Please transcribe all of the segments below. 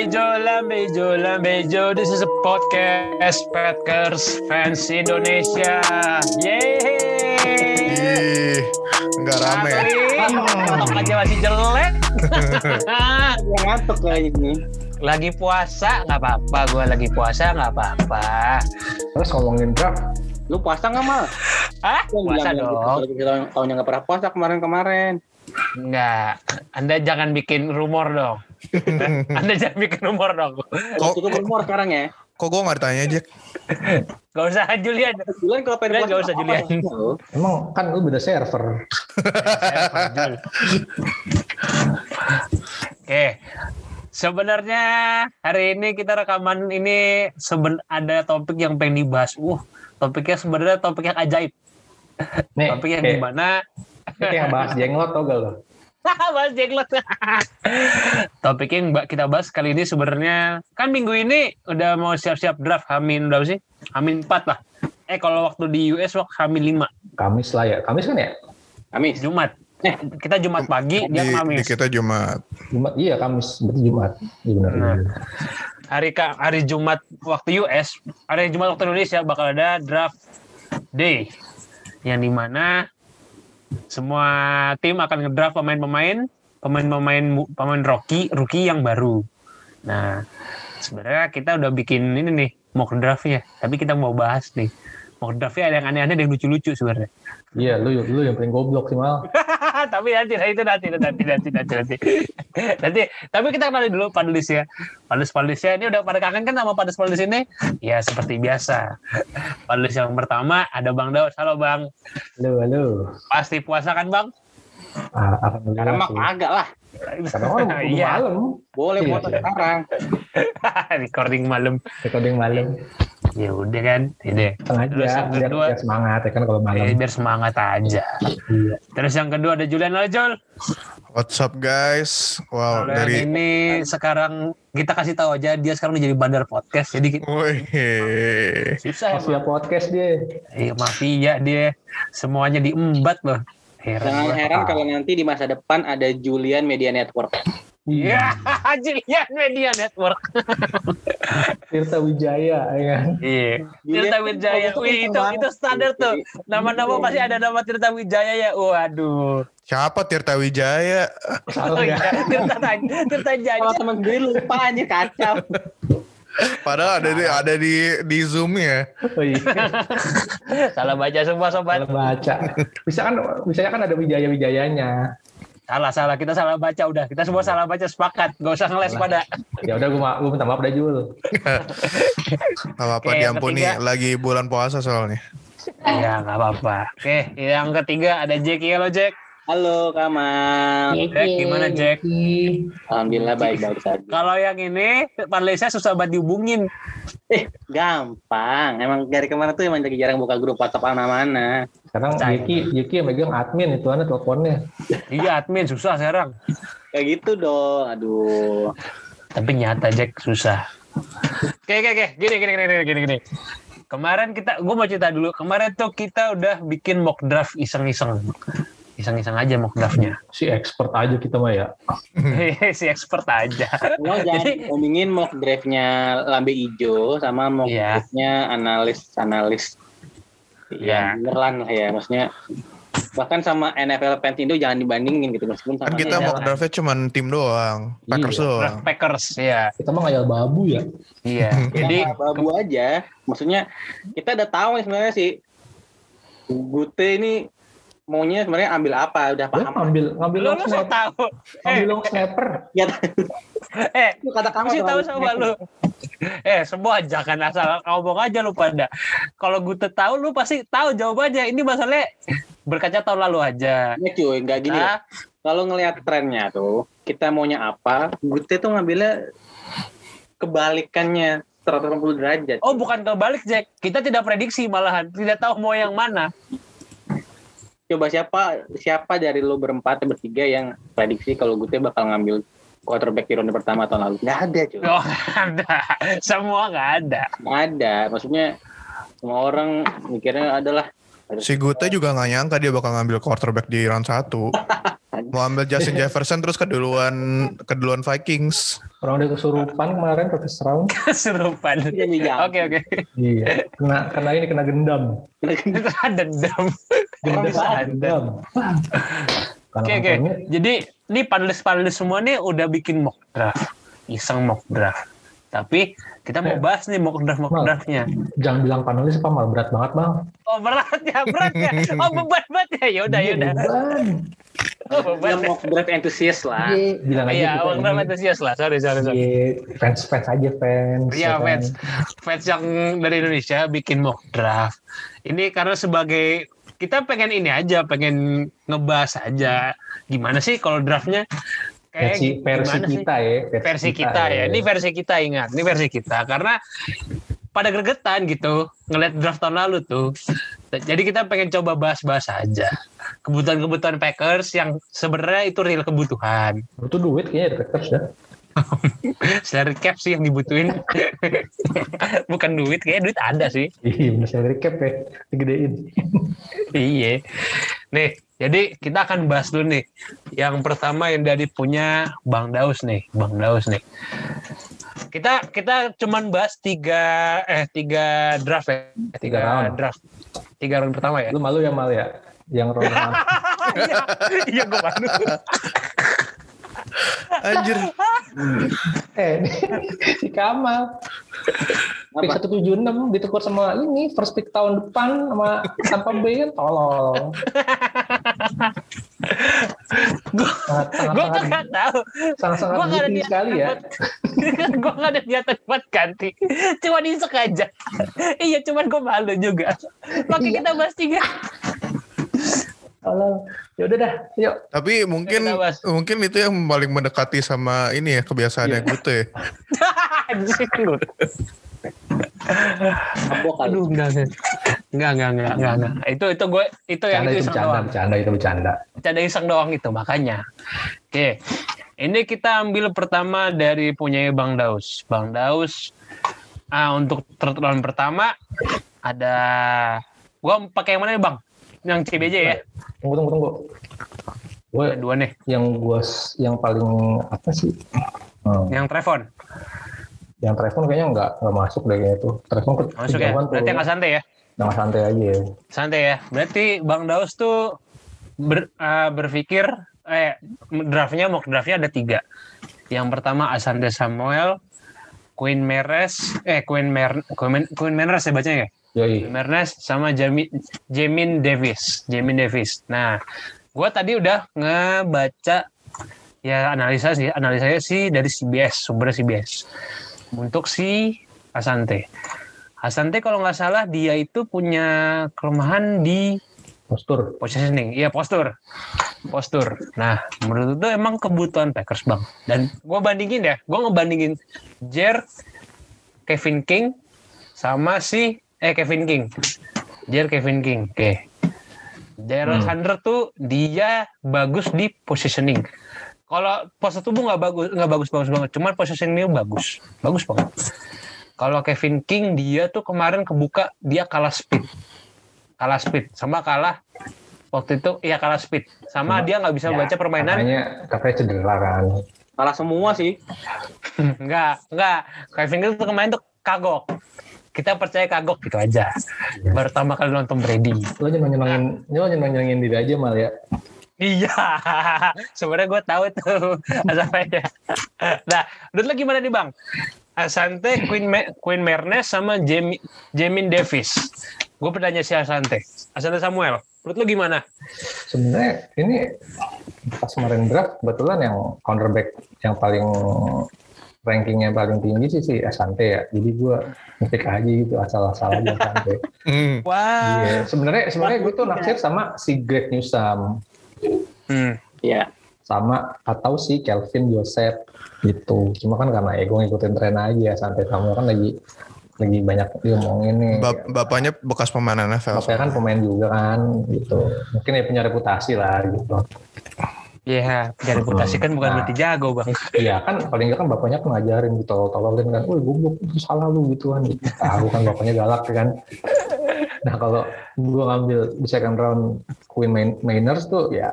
Lambejo, Lambejo, Lambejo. This is a podcast Packers fans Indonesia. Yeay. Ih, nggak rame. Ngantuk aja masih jelek. ngantuk kayaknya ini. lagi puasa nggak apa-apa. Gue lagi puasa nggak apa-apa. Terus ngomongin draft, Lu puasa nggak mal? Hah? Puasa dong. Tahun, tahun, tahun yang nggak pernah puasa kemarin-kemarin. Enggak. Anda jangan bikin rumor dong. Anda jangan bikin rumor dong. Kok, Cukup rumor sekarang ya. kok gue nggak ditanya Jack? Gak usah Julian. Julian kalau pengen nggak usah, Julian. lu? emang kan lu beda server. Oke. Sebenarnya hari ini kita rekaman ini seben ada topik yang pengen dibahas. Uh, topiknya sebenarnya topik yang ajaib. Nih, topik yang di mana ini kayak bahas jenglot tau gak lo? bahas jenglot. topik yang mbak kita bahas kali ini sebenarnya kan minggu ini udah mau siap-siap draft Hamin udah sih? Hamin 4 lah. Eh kalau waktu di US waktu Hamin 5 Kamis lah ya. Kamis kan ya? Amis. Jumat. Eh, kita Jumat pagi, dia Di, di Kamis. kita Jumat. Jumat, iya Kamis. Berarti Jumat. Iya benar. Nah. iya. hari ka, hari Jumat waktu US, hari Jumat waktu Indonesia bakal ada draft day yang di mana semua tim akan ngedraft pemain-pemain, pemain-pemain pemain rookie, rookie yang baru. Nah, sebenarnya kita udah bikin ini nih mock draftnya, tapi kita mau bahas nih mock draftnya ada yang aneh-aneh, ada yang lucu-lucu sebenarnya. Iya, lu lu yang paling goblok sih mal. tapi nanti itu nanti nanti nanti nanti nanti nanti tapi kita kenalin dulu panelis ya panelis panelisnya ini udah pada kangen kan sama panelis panelis ini ya seperti biasa panelis yang pertama ada bang Daud halo bang Halo, halo. pasti puasa kan bang Ah, alhamdulillah Sekarang mah kagak lah. Karena udah Iya. malam. Boleh Iya, puasa iya. sekarang. recording malam Recording malam. Ya udah kan ini Sengaja Terus yang biar, kedua- biar semangat ya kan kalau malam. Eh, biar semangat aja Iya. terus yang kedua ada Julian Ojol What's up guys? Wow, yang dari ini sekarang kita kasih tahu aja dia sekarang udah jadi bandar podcast jadi kita Wih, susah Mafia podcast dia. Iya mafia dia semuanya diembat loh. Heran. Jangan heran kalau nanti di masa depan ada Julian Media Network. Iya, Julian Media Network. Tirta Wijaya ya kan. Iya. Tirta Wijaya. Wih, itu itu standar tuh. Nama-nama pasti ada nama Tirta Wijaya ya. Waduh. siapa Tirta Wijaya? Salah Oh ya. iya, Tirta Tirta Kalau Jaya. temen gue lupa aja kacau. Padahal ada di ada di di Zoom ya. Oh iya. Salah baca semua sobat. Salah baca. Bisa kan bisa kan ada Wijaya-wijayanya. Salah salah kita salah baca udah. Kita semua salah baca sepakat. Gak usah ngeles pada. Ya udah gua, ma- gua minta maaf dah Jul. Apa-apa diampuni ketiga. lagi bulan puasa soalnya. Iya, nggak apa-apa. Oke, yang ketiga ada Jack. Halo Jack. Halo Kamal. Jack gimana Jack? Alhamdulillah baik-baik saja. Kalau yang ini panelisnya susah banget dihubungin. Eh, gampang. Emang dari kemarin tuh emang lagi jarang buka grup WhatsApp mana-mana. Sekarang Percaya. Yuki, Yuki yang megang admin itu aneh teleponnya. Iya admin susah sekarang. Kayak gitu dong. Aduh. Tapi nyata Jack susah. Oke oke oke gini gini gini gini gini. Kemarin kita, gue mau cerita dulu. Kemarin tuh kita udah bikin mock draft iseng-iseng. Iseng-iseng aja mock draftnya. Si expert aja kita mah ya. si expert aja. Lo jangan Jadi- ngomongin mock draftnya Lambe Ijo sama mock Iya. draftnya analis-analis Iya. beneran lah ya. Maksudnya bahkan sama NFL Pentindo jangan dibandingin gitu meskipun sama Kan kita Iya, mau draftnya cuma tim doang, Packers Iya. doang. Draft Packers ya. Kita mah ngayal babu ya. Iya. Jadi Jadi babu aja. Maksudnya kita udah tahu nih sebenarnya sih Gute ini maunya sebenarnya ambil apa udah paham. ngambil ngambil lu long lu so tahu. Eh, Ngambil long snapper. Ya, eh itu kata kamu kasih tahu sama lu. Eh, semua jangan asal ngomong aja lu pada. Kalau gue tahu lu pasti tahu jawabannya. Ini masalahnya berkaca tahun lalu aja. Ya cuy, nggak gini. Ah, Kalau ngelihat trennya tuh, kita maunya apa? Gute tuh ngambilnya kebalikannya 180 derajat. oh, bukan kebalik, Jack. Kita tidak prediksi malahan, tidak tahu mau yang mana. Coba siapa siapa dari lo berempat bertiga yang prediksi kalau Gute bakal ngambil quarterback di ronde pertama tahun lalu? Nggak ada cuy. Oh, nggak ada. Semua nggak ada. Nggak ada. Maksudnya semua orang mikirnya adalah Si Gute juga nggak nyangka dia bakal ngambil quarterback di round 1. mau ambil Justin Jefferson terus keduluan keduluan Vikings. Orang udah kesurupan kemarin ke first round. Kesurupan. Dia bijak. Oke oke. Iya. Kena kena ini kena gendam. Itu ada dendam. Gendam. bisa gendam. Karena Oke oke. nontonnya, Jadi ini panelis-panelis semua nih udah bikin mock draft, iseng mock draft. Tapi kita mau bahas nih mock draft mock draftnya. Jangan bilang panelis apa mal berat banget bang. Oh berat ya berat ya. Oh beban banget ya. Yaudah Iya, yaudah. beban. Oh beban. mau draft entusias lah. Iya, bilang aja Iya, mock draft antusias lah. Sorry sorry sorry. Iya, fans fans aja fans. Iya ya kan? fans fans yang dari Indonesia bikin mock draft. Ini karena sebagai kita pengen ini aja, pengen ngebahas aja gimana sih kalau draftnya Versi versi sih? kita ya. versi kita ya. Ini versi kita ingat, ini versi kita karena pada gregetan gitu ngeliat draft tahun lalu tuh. Jadi kita pengen coba bahas-bahas aja kebutuhan-kebutuhan Packers yang sebenarnya itu real kebutuhan. Butuh duit kayaknya Packers ya. Salary cap sih yang dibutuhin. Bukan duit, kayak duit ada sih. Iya, bener salary cap ya. Digedein. Iya. Nih, jadi kita akan bahas dulu nih. Yang pertama yang dari punya Bang Daus nih, Bang Daus nih. Kita kita cuman bahas tiga eh tiga draft ya, Tiga round. draft, tiga round pertama ya. Lu malu ya mal ya? Yang Ronald. Iya, gue malu. Anjir. eh, ini si Kamal. Pick Apa? 176 ditukar sama ini first pick tahun depan sama Tampa Bay kan tolol. Gue tuh nggak tahu. sangat-sangat Gue nggak ada niatan sekali ya. gue nggak ada niatan buat ganti. Cuma disek aja. iya, cuman gue malu juga. Makanya kita bahas tiga. Tolol. Ya udah dah, yuk. Tapi mungkin bahas. mungkin itu yang paling mendekati sama ini ya kebiasaannya Iya. gitu ya. Aduh, enggak, enggak. Enggak, enggak, enggak, enggak, enggak. Itu, itu gue, itu yang itu itu bercanda, doang. bercanda itu bercanda. Bercanda iseng doang itu, makanya. Oke. Ini kita ambil pertama dari punya Bang Daus. Bang Daus, ah, untuk round pertama, ada... Gua pakai yang mana nih, Bang? Yang CBJ ya? Tunggu, tunggu, tunggu. Gue Ada dua nih. yang gue yang paling apa sih? Hmm. Yang Trevon. Yang Trevon kayaknya nggak nggak masuk deh kayaknya tuh. Trevon ke Masuk ya? Berarti nggak santai ya? Nggak santai aja. ya. Santai ya. Berarti Bang Daus tuh ber- ah, berpikir eh draftnya mock draftnya ada tiga. Yang pertama Asante Samuel, Queen Meres, eh Queen Mer Queen, Queen Meres ya bacanya ya? Yoi. Meres sama Jami, Jamin Davis, Jamin Davis. Nah, gua tadi udah ngebaca ya analisa sih, analisanya sih dari CBS, sumber CBS. Untuk si Asante. Asante kalau nggak salah dia itu punya kelemahan di Postur. positioning, iya postur, postur. Nah, menurut itu emang kebutuhan Packers bang. Dan gue bandingin ya, gue ngebandingin Jer, Kevin King, sama si eh Kevin King, Jer Kevin King. Oke, Daryl Hmm. Hunter tuh dia bagus di positioning. Kalau postur tubuh nggak bagus, nggak bagus bagus banget. Cuman positioningnya bagus, bagus banget. Kalau Kevin King dia tuh kemarin kebuka dia kalah speed, kalah speed, sama kalah waktu itu ya kalah speed, sama Sama- dia nggak bisa Ya, baca permainan. Katanya katanya cedera kan. Kalah semua sih. Enggak, enggak. Kevin King tuh kemarin tuh kagok. Kita percaya kagok gitu aja. Pertama kali nonton Brady. Lo jangan nyenengin, lo jangan nyenengin diri aja mal ya. Iya, sebenarnya gue tahu tuh asapnya. Nah, menurut lo gimana nih bang? Asante, Queen, Me- Queen Mernes sama Jamie, Jamin Davis. Gue bertanya si Asante. Asante Samuel, menurut lo gimana? Sebenarnya ini pas kemarin draft kebetulan yang counterback yang paling rankingnya paling tinggi sih si Asante ya. Jadi gue ngepick aja gitu asal-asal aja Asante. Hmm. Wah. Iya, sebenarnya sebenarnya gue tuh naksir sama si Greg Newsome Hmm. Ya. sama atau si Kelvin Joseph gitu. Cuma kan karena ego ngikutin tren aja sampai kamu kan lagi lagi banyak diomongin nih. Bap- bapaknya bekas pemain NFL. Bapaknya kan pemain juga kan gitu. Mungkin ya punya reputasi lah gitu. Iya, punya reputasi kan bukan Nah. berarti jago bang. Iya kan paling nggak kan bapaknya kan ngajarin gitu tolol-tololin kan. Woi goblok itu salah lu gitu kan. Tahu kan bapaknya galak kan. Nah kalau gua ngambil di second round Queen Main- Mainers tuh ya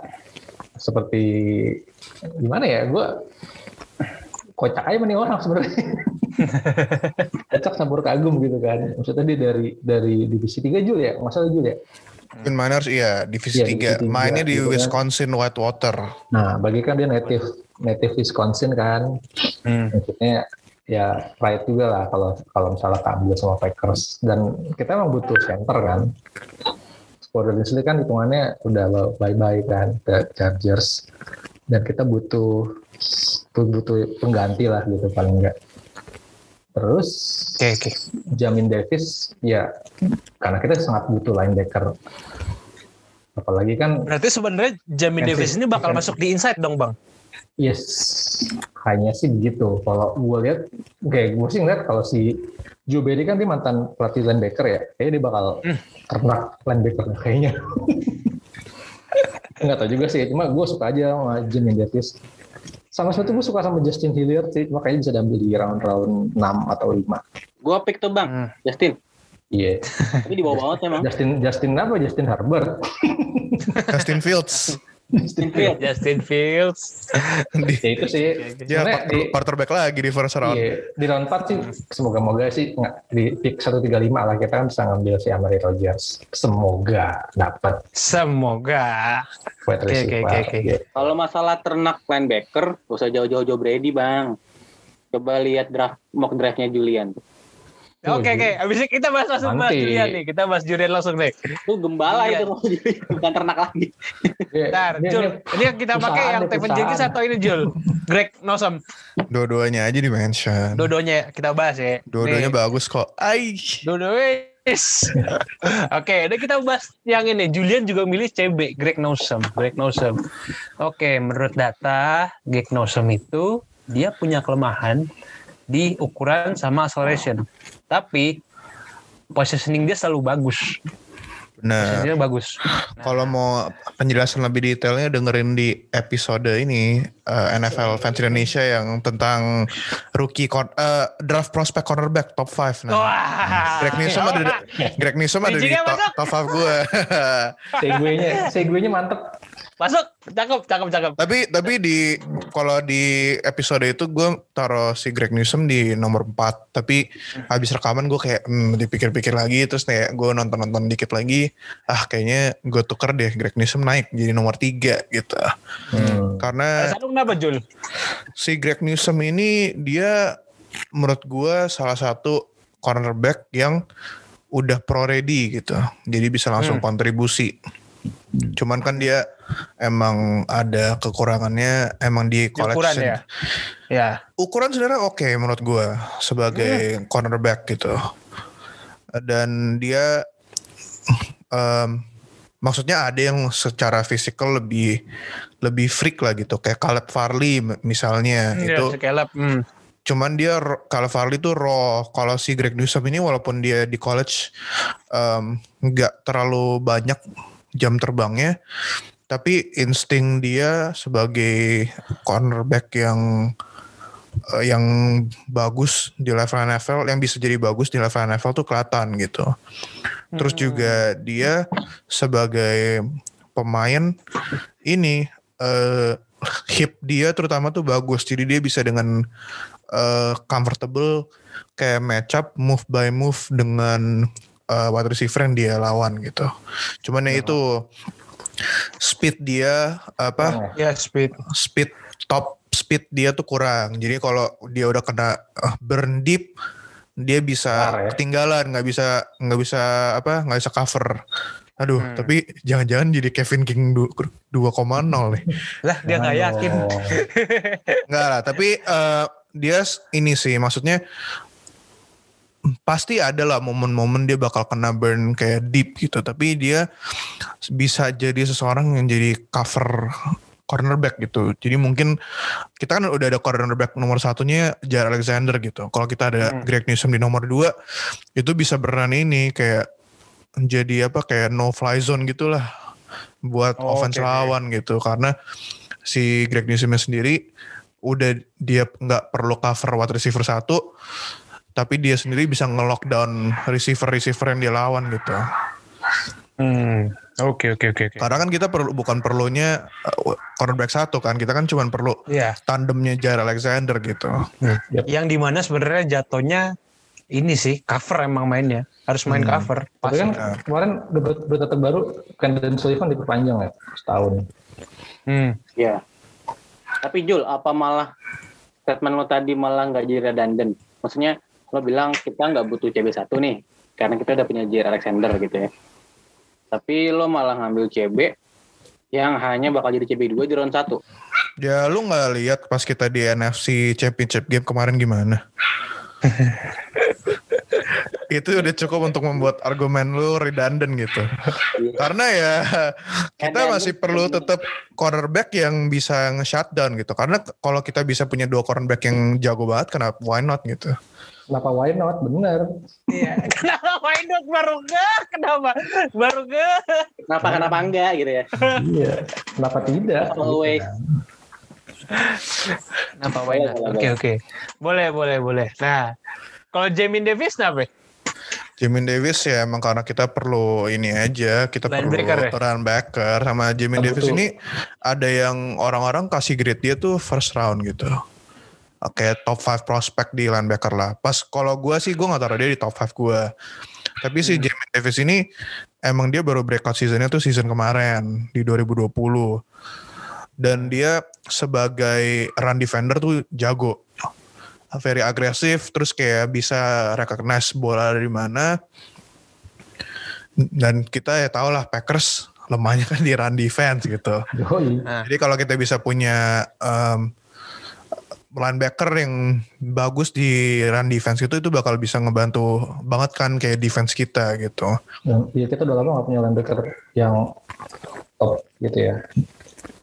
seperti gimana ya gue kocak aja nih orang sebenarnya kocak campur kagum gitu kan maksudnya dia dari dari divisi 3 Jul ya masalah Jul ya Quinn Miners iya divisi Iya, 3. divisi tiga, Mainnya di gitu kan. Wisconsin Whitewater. nah bagi kan dia native native Wisconsin kan Hmm. maksudnya ya right juga lah kalau kalau misalnya keambil sama Packers dan kita emang butuh center kan Squadron Leslie kan hitungannya udah bye bye kan ke Chargers dan kita butuh butuh pengganti lah gitu paling enggak terus Oke oke. Jamin Davis ya karena kita sangat butuh linebacker apalagi kan Berarti sebenarnya Jamin Defensive- Davis ini bakal masuk di inside dong bang. Yes, hanya sih begitu. Kalau gue lihat, kayak gue sih ngeliat kalau si Joe Barry kan dia mantan pelatih linebacker ya, kayaknya dia bakal ternak linebacker kayaknya. Enggak tahu juga sih, cuma gue suka aja sama Jimmy Davis. Sama satu gue suka sama Justin Hilliard sih, makanya bisa diambil di round-round 6 atau 5. Gua pick tuh bang, Hmm. Justin. Iya. Tapi di bawah banget emang. Justin Justin apa? Justin Herbert. Justin Fields. Justin Field. Justin Fields. di, ya itu sih. ya quarter, di- quarterback lagi di first round. Iya, di round 4 sih semoga-moga sih nggak di pick 135 lah kita kan bisa ngambil si Amari Rogers. Semoga dapat Semoga. Oke, oke, oke. Iya. Kalau masalah ternak linebacker, gak usah jauh-jauh Joe Brady bang. Coba lihat draft mock draftnya Julian. Oke oke. Abis ini kita bahas langsung bahas Nanti. Julian nih. Kita bahas Julian langsung deh. Itu gembala Julian. itu bukan ternak lagi. Iya, Ntar, dia- Jul. Ini yang kita pakai yang perusahaan. Jenkins atau ini Jul? Greg Newsome. Dua-duanya aja di mention. Dua-duanya kita bahas ya. Dua-duanya bagus kok. Ai. Dua-duanya. Oke, udah kita bahas yang ini. Julian juga milih CB, Greg Newsome. Greg Newsome. Oke, menurut data, Greg Newsome itu dia punya kelemahan di ukuran sama acceleration. Tapi positioning dia selalu bagus. Nah, bagus. kalau mau penjelasan lebih detailnya dengerin di episode ini eh, NFL Fans Indonesia yang tentang rookie con- eh, draft prospect cornerback top 5. Nah, Wah. Greg Newsome ada Greg Newsome ada di top, top 5 gue. Segue-nya, segue-nya mantep. Masuk, cakep, cakep, cakep. tapi tapi di kalau di episode itu gue taruh si Greg Newsome di nomor 4 tapi habis rekaman gue kayak hmm, dipikir-pikir lagi terus kayak gue nonton-nonton dikit lagi ah kayaknya gue tuker deh Greg Newsome naik jadi nomor 3 gitu Hmm. karena Alasan lu kenapa Jul? si Greg Newsome ini dia menurut gue salah satu cornerback yang udah pro ready gitu jadi bisa langsung Hmm. kontribusi cuman kan dia emang ada kekurangannya emang di college Ukuran ya. Ya. ukuran sebenarnya oke menurut gue sebagai cornerback gitu dan dia em, maksudnya ada yang secara fisikal lebih lebih freak lah gitu kayak Caleb Farley misalnya Itu itu sekelap. Hmm. cuman dia Caleb Farley itu raw kalau si Greg Newsome ini walaupun dia di college nggak terlalu banyak jam terbangnya tapi insting dia sebagai cornerback yang eh, yang bagus di level NFL yang bisa jadi bagus di level NFL tuh kelihatan gitu. Terus juga dia sebagai pemain ini eh, hip dia terutama tuh bagus. Jadi dia bisa dengan eh, comfortable kayak match up move by move dengan eh, wide receiver yang dia lawan gitu. Cuman ya itu speed dia apa Ya speed. speed top speed dia tuh kurang. Jadi kalau dia udah kena uh, burn deep dia bisa ya. ketinggalan, nggak bisa nggak bisa apa nggak bisa cover. Aduh, Hmm. tapi jangan-jangan jadi Kevin King du- 2,0 nih. Lah dia nggak yakin. Enggak lah, tapi eh, dia ini sih maksudnya pasti ada lah momen-momen dia bakal kena burn kayak deep gitu, tapi dia bisa jadi seseorang yang jadi cover cornerback gitu. Jadi mungkin kita kan udah ada cornerback nomor satunya Jar Alexander gitu. Kalau kita ada Hmm. Greg Newsome di nomor dua itu bisa beran ini kayak jadi apa kayak no fly zone gitulah buat Oh, offense oke. lawan gitu karena si Greg Newsome sendiri udah dia nggak perlu cover wide receiver satu tapi dia sendiri bisa nge-lockdown receiver-receiver yang dia lawan gitu. Hmm. Oke oke oke oke. Karena kan kita perlu bukan perlunya uh, cornerback satu kan, kita kan cuma perlu Iya. tandemnya Jair Alexander gitu. Yang di mana sebenarnya jatuhnya ini sih cover emang mainnya harus main Hmm. cover. Tapi kan Benar. kemarin ber- berita terbaru Kendall Sullivan diperpanjang ya setahun. Hmm. Ya. Tapi Jul, apa malah statement lo tadi malah nggak jadi redundant? Maksudnya lo bilang kita nggak butuh CB1 nih, karena kita udah punya Jair Alexander gitu ya. Tapi lo malah ngambil CB yang hanya bakal jadi CB2 di round 1. Ya lu nggak lihat pas kita di NFC Championship game kemarin gimana? itu udah cukup untuk membuat argumen lu redundant gitu. Karena ya kita masih perlu tetap cornerback yang bisa nge-shutdown gitu. Karena kalau kita bisa punya dua cornerback yang jago banget, kenapa why not gitu? Kenapa why not? Bener. Iya. Kenapa why not baru gak? Kenapa baru gak? Kenapa kenapa enggak gitu ya? iya. Kenapa tidak? Always. Kenapa why not? Oke boleh. oke. Boleh boleh boleh. Nah, kalau Jamin Davis kenapa? Jamin Davis ya emang karena kita perlu ini aja, kita perlu Linebacker ya? linebacker sama Jamin Davis betul. ini ada yang orang-orang kasih grade dia tuh first round gitu. Oke, top 5 prospect di linebacker lah. Pas kalau gua sih gua nggak taruh dia di top 5 gua. Tapi si Jamin Davis ini emang dia baru breakout seasonnya tuh season kemarin di 2020. Dan dia sebagai run defender tuh jago very agresif terus kayak bisa recognize bola dari mana dan kita ya tau lah Packers lemahnya kan di run defense gitu. Nah, jadi kalau kita bisa punya um, linebacker yang bagus di run defense itu itu bakal bisa ngebantu banget kan kayak defense kita gitu Dan ya kita udah lama gak punya linebacker yang top gitu ya.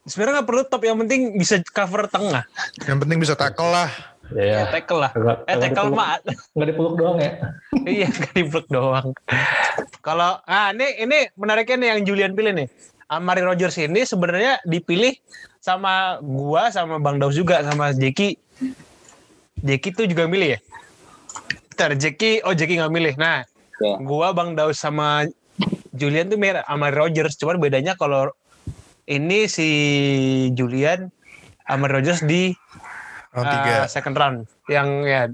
sebenarnya nggak perlu top yang penting bisa cover tengah. yang penting bisa tackle lah Ya, Ya, tackle lah. Agak- Eh tackle dipeluk- mah Nggak dipeluk doang ya. iya nggak diblok doang. Kalau ah ini ini menariknya nih yang Julian pilih nih. Amari Rogers ini sebenarnya dipilih sama gua sama Bang Daus juga sama Jeki. Jeki tuh juga milih ya. Ntar Jeki, oh Jeki nggak milih. Nah, Ya. gua Bang Daus sama Julian tuh mirip Amari Rogers. Cuman bedanya kalau ini si Julian Amari Rogers di round tiga second round yang ya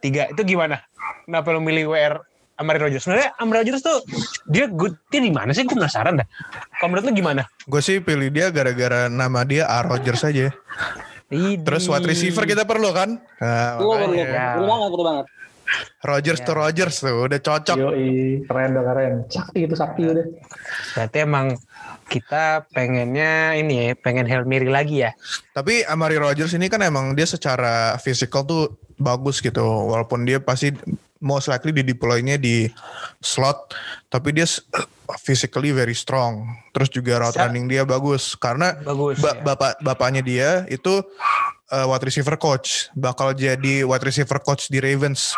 tiga itu gimana? Kenapa lo milih WR Amari Rogers? Sebenarnya Amari Rogers tuh dia good dia di mana sih? Gue penasaran dah. Kalau menurut lo gimana? gue sih pilih dia gara-gara nama dia A. Rogers aja Terus wide receiver kita perlu kan nah, Perlu, perlu. Ya. perlu banget, perlu banget. Rogers Ya. to Rogers tuh udah cocok Yoi. Keren dah keren. Sakti itu sakti udah. Berarti emang kita pengennya ini ya, pengen Hail Mary lagi ya. Tapi Amari Rogers ini kan emang dia secara physical tuh bagus gitu. Walaupun dia pasti most likely di deploy-nya di slot, tapi dia physically very strong. Terus juga route Sa- running dia bagus karena Bagus. ba- ya. bapak bapaknya dia itu uh, wide receiver coach, bakal jadi wide receiver coach di Ravens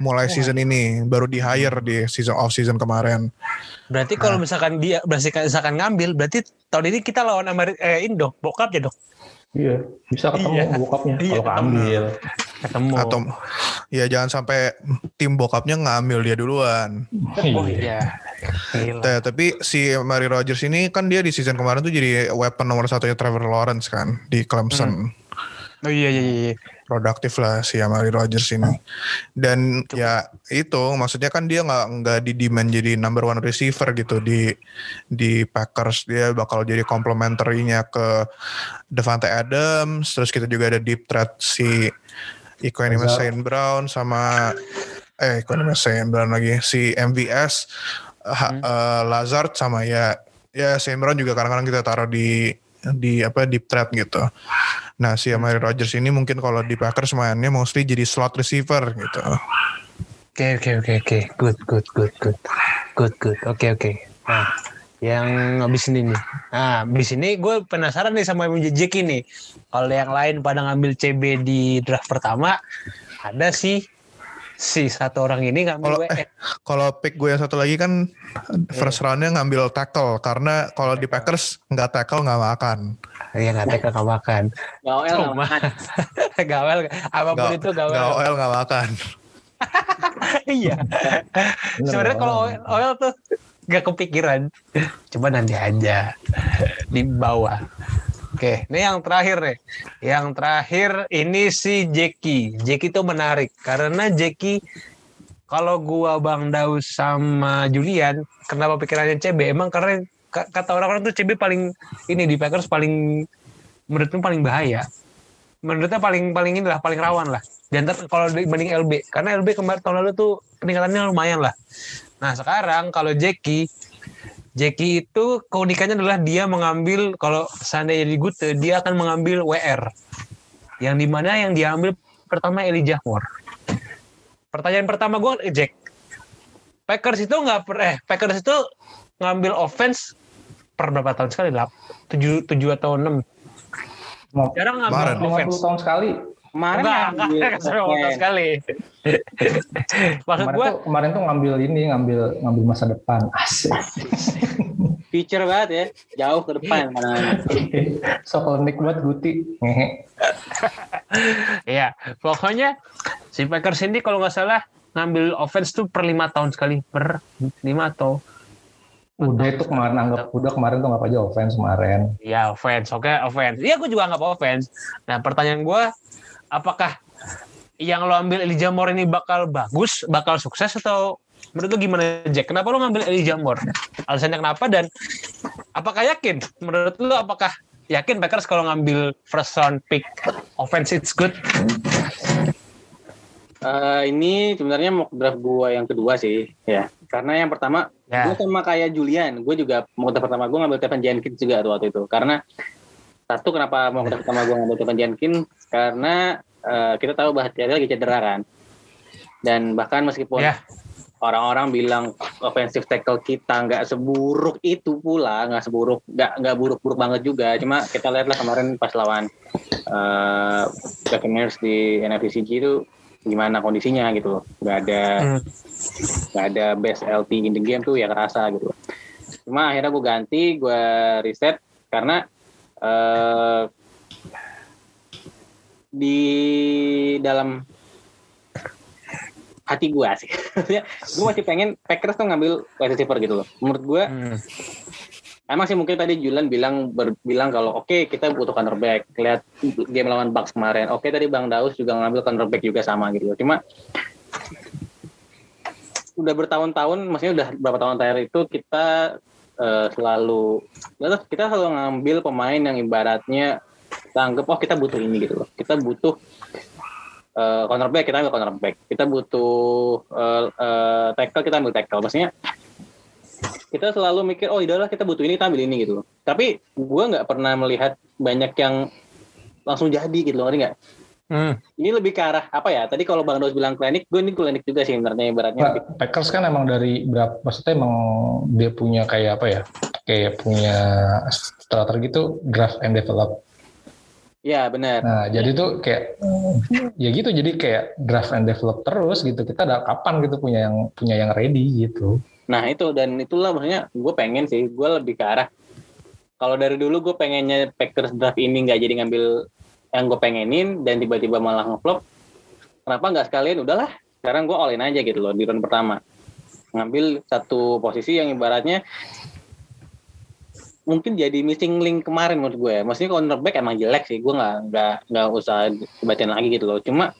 mulai season ini, baru di hire di season off season kemarin. Berarti kalau misalkan dia berarti misalkan ngambil, berarti tahun ini kita lawan Amari eh ini dong, bokapnya dong. Iya. Bisa ketemu Iya. bokapnya Iya, kalau keambil. Ketemu. Atau ya jangan sampai tim bokapnya ngambil dia duluan. oh iya. Gila. Ta- tapi si Mary Rogers ini kan dia di season kemarin tuh jadi weapon nomor satunya Trevor Lawrence kan di Clemson. Oh iya iya iya. Produktif lah si Amari Rogers ini. Dan ya itu maksudnya kan dia nggak nggak di demand jadi number one receiver gitu di di Packers dia bakal jadi complementary-nya ke Devante Adams. Terus kita juga ada deep threat si Equanimeous Lazard. Saint Brown sama eh Equanimeous Saint Brown lagi si MVS ha- eh, Lazard sama ya ya Saint Brown juga kadang-kadang kita taruh di di apa deep threat gitu. Nah si Amari Rogers ini mungkin kalau di Packers mainnya mostly jadi slot receiver gitu. Oke oke oke oke. Good good good good. Good good. Oke oke. Nah, yang habis ini nih. Nah, habis ini gue penasaran nih sama MJJ nih. Kalau yang lain pada ngambil CB di draft pertama, ada sih si satu orang ini Kalau ngambil WR. eh, kalau pick gue yang satu lagi kan first roundnya ngambil tackle karena kalau di Packers nggak tackle nggak makan. Iya nggak teka nggak makan. Gawel nggak makan. gawel apa pun Nggak itu gawel. nggak oil nggak makan. iya. Sebenarnya kalau oil, oil tuh nggak kepikiran. Coba nanti aja di bawah. Oke, ini yang terakhir nih. Yang terakhir ini si Jeki. Jeki itu menarik karena Jeki kalau gua Bang Daus sama Julian, kenapa pikirannya CB? Emang karena ka- kata orang-orang tuh CB paling ini di Packers paling menurutnya paling bahaya. Menurutnya paling paling inilah paling rawan lah. Dan kalau dibanding LB, karena LB kemarin tahun lalu tuh peningkatannya lumayan lah. Nah sekarang kalau Jeki, Jeki itu keunikannya adalah dia mengambil kalau seandainya di Gute, dia akan mengambil WR. Yang di mana yang diambil pertama Elijah Moore. Pertanyaan pertama gue, Jack. Packers itu nggak per, eh Packers itu ngambil offense per berapa tahun sekali? Lap, tujuh, tujuh atau enam. Mau Jarang ngambil Kemarin. 50 offense. tahun sekali. Kemarin Enggak, enggak, enggak sampai waktu sekali. Maksud Kemarin tuh, kemarin tuh ngambil ini, ngambil ngambil masa depan. Asik. future banget ya, jauh ke depan mana. so klinik buat Guti. Iya, pokoknya si Packers ini kalau nggak salah ngambil offense tuh per lima tahun sekali, per lima atau Udah itu kemarin anggap udah kemarin tuh nggak aja offense kemarin. ya offense, oke offense. Iya, gue juga nggak offense. Nah, pertanyaan gue, apakah yang lo ambil Elijah Moore ini bakal bagus, bakal sukses atau menurut lo gimana Jack? Kenapa lo ngambil Elijah Moore? Alasannya kenapa dan apakah yakin? Menurut lo apakah yakin Packers kalau ngambil first round pick offense it's good? Eh, ini sebenarnya mock draft gua yang kedua sih, ya. Karena yang pertama, Ya. gue sama kayak Julian, gue juga mock draft pertama gue ngambil Tevin Jenkins juga tuh waktu itu. Karena satu kenapa mock draft pertama gue ngambil Tevin Jenkins karena eh, kita tahu bahwa dia lagi cedera kan. Dan bahkan meskipun Ya. orang-orang bilang offensive tackle kita nggak seburuk itu pula, nggak seburuk, nggak nggak buruk-buruk banget juga. Cuma kita lihatlah kemarin pas lawan uh, Buccaneers di NFC itu gimana kondisinya gitu. Nggak ada Hmm. nggak ada best LT in the game tuh ya kerasa gitu. Cuma akhirnya gue ganti, gue reset karena eh di dalam hati gue sih, gue masih pengen Packers tuh ngambil wide receiver gitu loh. Menurut gue Hmm. Emang sih mungkin tadi Julian bilang ber- bilang kalau oke kita butuh cornerback. Lihat game lawan Bucks kemarin. Oke tadi Bang Daus juga ngambil cornerback juga sama gitu. loh. Cuma udah bertahun-tahun, maksudnya udah berapa tahun terakhir itu kita eh, selalu kita selalu ngambil pemain yang ibaratnya kita anggap oh kita butuh ini gitu loh. Kita butuh eh, cornerback kita ambil cornerback. Kita butuh eh, eh, tackle kita ambil tackle. Maksudnya kita selalu mikir oh idahlah kita butuh ini kita ambil ini gitu loh. Tapi gue nggak pernah melihat banyak yang langsung jadi gitu loh, ngerti nggak? Hmm. Ini lebih ke arah apa ya? Tadi kalau Bang Dos bilang klinik, gue ini klinik juga sih sebenarnya ibaratnya. Nah, Packers kan emang dari berapa maksudnya emang dia punya kayak apa ya? Kayak punya starter gitu draft and develop. Ya benar. Nah, jadi tuh kayak ya gitu jadi kayak draft and develop terus gitu. Kita ada kapan gitu punya yang punya yang ready gitu. Nah itu dan itulah maksudnya gue pengen sih, gue lebih ke arah. Kalau dari dulu gue pengennya Packers draft ini nggak jadi ngambil yang gue pengenin dan tiba-tiba malah ngeflop. Kenapa nggak sekalian? Udahlah, sekarang gue all in aja gitu loh di round pertama. Ngambil satu posisi yang ibaratnya mungkin jadi missing link kemarin menurut gue. Maksudnya cornerback emang jelek sih, gue nggak nggak nggak usah dibacain lagi gitu loh. Cuma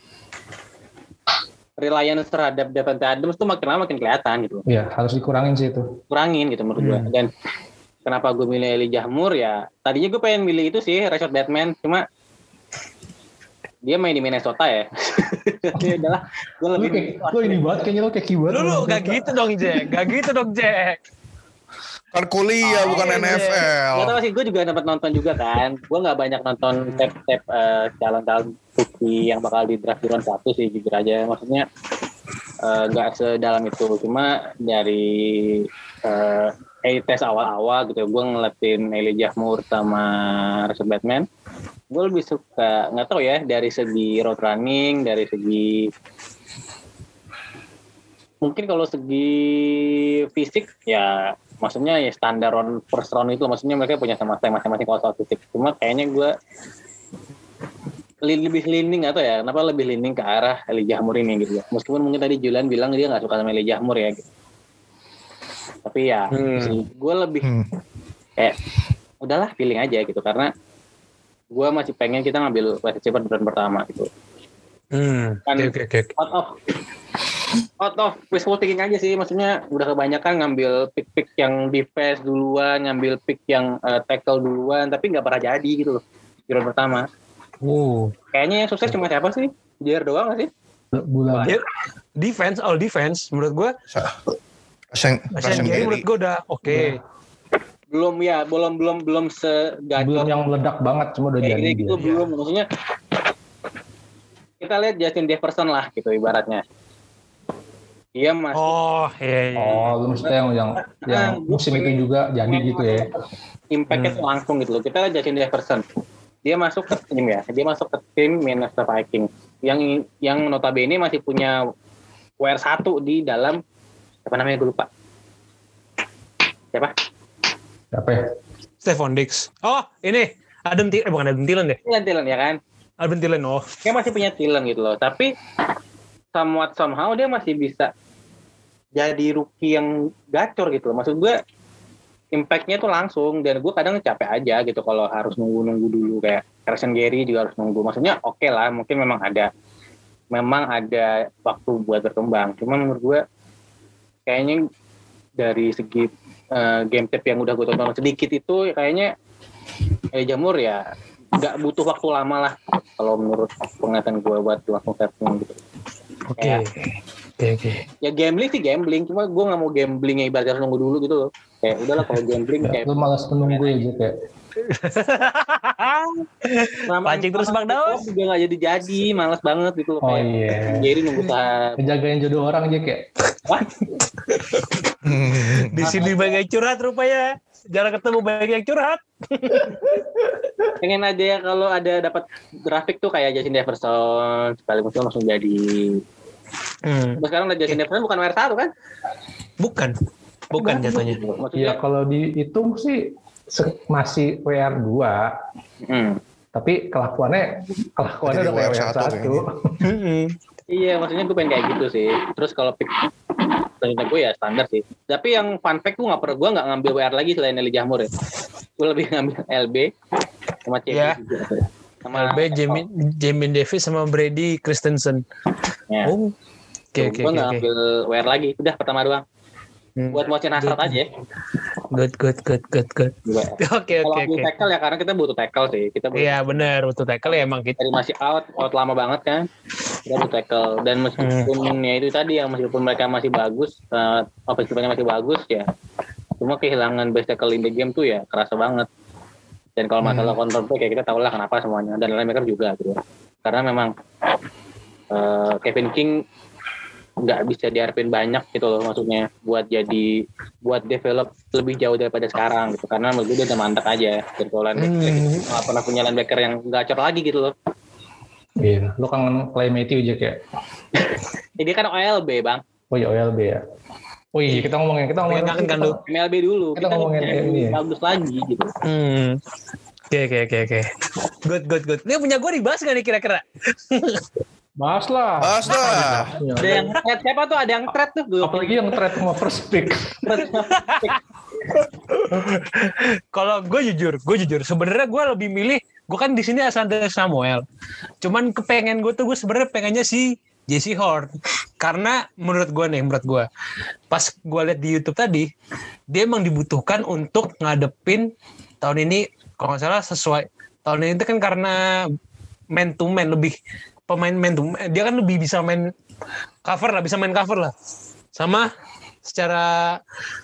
reliance terhadap Devante Adams tuh makin lama makin kelihatan gitu. loh Ya harus dikurangin sih itu. kurangin gitu menurut gue. Hmm. Dan kenapa gue milih Elijah Moore ya? Tadinya gue pengen milih itu sih Rashad Batman, cuma dia main di Minnesota ya. ya udahlah, gue Lu lebih kayak lu ini banget kayaknya lu kayak banget. Lu lu gak gitu dong Jack, gak gitu dong Jack. Kan kuliah bukan iya. NFL. Gak tau sih, gue juga dapat nonton juga kan. Gue nggak banyak nonton tap-tap eh, calon-calon rookie yang bakal di draft di round satu sih jujur aja. Maksudnya eh, nggak sedalam itu. Cuma dari eh eh, tes awal-awal gitu, gue ngeliatin Elijah Moore sama Rashad Batman. Gue lebih suka, nggak tahu ya, dari segi road running, dari segi mungkin kalau segi fisik ya maksudnya ya standar round first round itu maksudnya mereka punya sama saya masing-masing kalau soal fisik cuma kayaknya gue lebih leaning atau ya kenapa lebih leaning ke arah Elijah Moore ini gitu ya meskipun mungkin tadi Julian bilang dia nggak suka sama Elijah Moore ya gitu. Tapi ya, Hmm. gue lebih Hmm. kayak udahlah feeling aja gitu karena gue masih pengen kita ngambil wide receiver bulan pertama gitu. Hmm. Kan- Oke oke oke. Out of out of wishful thinking aja sih, maksudnya udah kebanyakan ngambil pick-pick yang defense duluan, ngambil pick yang eh, tackle duluan, tapi nggak pernah jadi gitu loh di bulan pertama. Uh. Kayaknya yang sukses cuma siapa sih? Jair doang gak sih? Bulan defense all defense menurut gue. Rashan, Rashan Gary menurut gue udah oke. Belum ya, belum belum belum belum segacor yang meledak banget cuma udah kayak jadi gitu dia. belum. Maksudnya kita lihat Justin Jefferson lah gitu ibaratnya. Dia masih Oh iya iya. Oh, lu maksudnya yang yang, yang musim itu juga jadi gitu ya. impact-nya Hmm. langsung gitu loh. Kita lihat Justin Jefferson. Dia masuk ke tim ya. Dia masuk ke tim Minnesota Vikings yang yang notabene masih punya WR1 di dalam apa namanya gue lupa. Siapa? Siapa ya? Stephon Diggs. Oh ini Adam Thielen, eh, bukan Adam Thielen deh. Dylan Dylan ya kan? Adam Thielen oh. Dia masih punya Thielen gitu loh. Tapi somewhat somehow dia masih bisa jadi rookie yang gacor gitu loh. Maksud gue impact-nya tuh langsung dan gue kadang capek aja gitu kalau harus nunggu-nunggu dulu kayak Carson Gary juga harus nunggu. Maksudnya oke lah, mungkin memang ada memang ada waktu buat berkembang. Cuma menurut gue kayaknya dari segi eh, game tape yang udah gue tonton sedikit itu kayaknya eh, Jamur ya nggak butuh waktu lama lah kalau menurut penglihatan gue buat langsung tapping gitu. Oke. Ya. Oke oke. Ya gambling sih gambling, cuma gue nggak mau gambling ya ibaratnya nunggu dulu gitu loh. Kayak udahlah kalau gambling kayak Lu malas menunggu ya ya. selama Pancing terus Bang Daus. juga nggak jadi jadi, males banget gitu loh. Oh kayak iya. Jadi nunggu saat Ngejagain jodoh orang. Wah, Hmm. Di sini banyak curhat rupanya. Jarang ketemu banyak yang curhat. pengen aja ya kalau ada dapat grafik tuh kayak Justin Jefferson sekali muncul langsung jadi. Hmm. Sekarang Justin Jefferson bukan WR1 kan? Bukan. Bukan jatuhnya. Ya Maksudnya, kalau dihitung sih masih WR2 hmm. tapi kelakuannya kelakuannya Jadi udah kayak WR1 WR1. Hmm. Iya, maksudnya gue pengen kayak gitu sih. Terus kalau pick selanjutnya gue ya standar sih. Tapi yang fun fact gue nggak pernah gue nggak ngambil WR lagi selain Eli Jahmur ya. Gue lebih ngambil LB sama CB Ya. juga. Sama LB, Jamin, Jamin Davis sama Brady Christensen. Ya. Oh. Oke oke gue oke. nggak oke. ngambil WR lagi. Udah pertama doang. Hmm. Buat Hasrat Good. aja. ya. Good good good good good. Gue. Oke oke oke. tackle ya karena kita butuh tackle sih. Kita butuh Iya benar untuk tackle ya emang kita. dari masih out, out lama banget kan. Kita butuh tackle dan meskipun Hmm. ya itu tadi yang meskipun mereka masih bagus, uh, offensive-nya masih bagus ya. Cuma kehilangan best tackle in the game tuh ya kerasa banget. Dan kalau masalah counter pick ya kita tahu lah kenapa semuanya dan linebacker juga gitu. Karena memang uh, Kevin King nggak bisa diharapin banyak gitu loh maksudnya buat jadi buat develop lebih jauh daripada sekarang gitu karena menurut gue dia udah mantap aja gitu linebacker Hmm. nggak pernah punya linebacker yang gacor lagi gitu loh Iya, lu kangen Clay Matthew Jack ya. Jadi kan OLB bang, Oh iya OLB ya. Oh iya kita ngomongin kita ngomongin kan lu? MLB dulu. Kita ngomongin yang ini ya. bagus lagi gitu. Hmm. Oke oke oke oke. Good good good. Ini punya gue dibahas gak nih kira-kira? Bahas lah. Bahas. Ya, Ada yang thread siapa tuh? Ada yang thread tuh. Gue apalagi yang trade sama first pick. Kalau gue jujur, gue jujur. Sebenarnya gue lebih milih, gue kan di sini Asante Samuel. Cuman kepengen gue tuh gue sebenarnya pengennya si Jesse Horn. Karena menurut gue nih, menurut gue, pas gue lihat di YouTube tadi, dia emang dibutuhkan untuk ngadepin tahun ini, kalau nggak salah sesuai tahun ini itu kan karena man to man lebih pemain man to man, dia kan lebih bisa main cover lah, bisa main cover lah. Sama secara